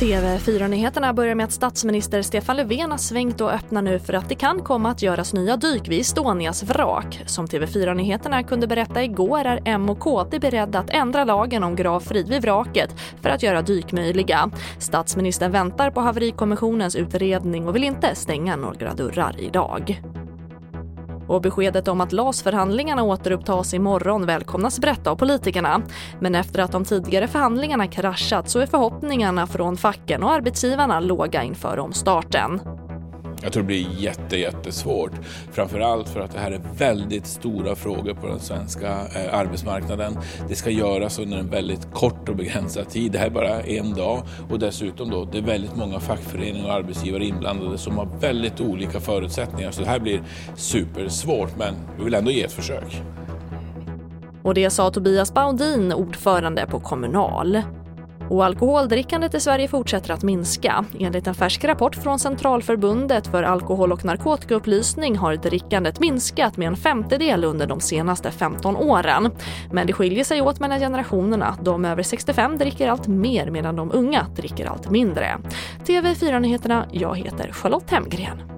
TV4-nyheterna börjar med att statsminister Stefan Löfven har svängt och öppnar nu för att det kan komma att göras nya dyk vid Estonias vrak. Som TV4-nyheterna kunde berätta igår är M och KD beredda att ändra lagen om gravfrid vid vraket för att göra dyk möjliga. Statsministern väntar på haverikommissionens utredning och vill inte stänga några dörrar idag. Och beskedet om att LAS-förhandlingarna återupptas imorgon välkomnas brett av politikerna. Men efter att de tidigare förhandlingarna kraschat så är förhoppningarna från facken och arbetsgivarna låga inför omstarten. Jag tror det blir jätte, jättesvårt. Framförallt för att det här är väldigt stora frågor på den svenska eh, arbetsmarknaden. Det ska göras under en väldigt kort och begränsad tid. Det här är bara en dag och dessutom då, det är väldigt många fackföreningar och arbetsgivare inblandade som har väldigt olika förutsättningar. Så det här blir supersvårt, men vi vill ändå ge ett försök. Och det sa Tobias Baudin, ordförande på Kommunal. Och alkoholdrickandet i Sverige fortsätter att minska. Enligt en färsk rapport från Centralförbundet för alkohol och narkotikaupplysning har drickandet minskat med en femtedel under de senaste 15 åren. Men det skiljer sig åt mellan generationerna. De över 65 dricker allt mer medan de unga dricker allt mindre. TV4-nyheterna, jag heter Charlotte Hemgren.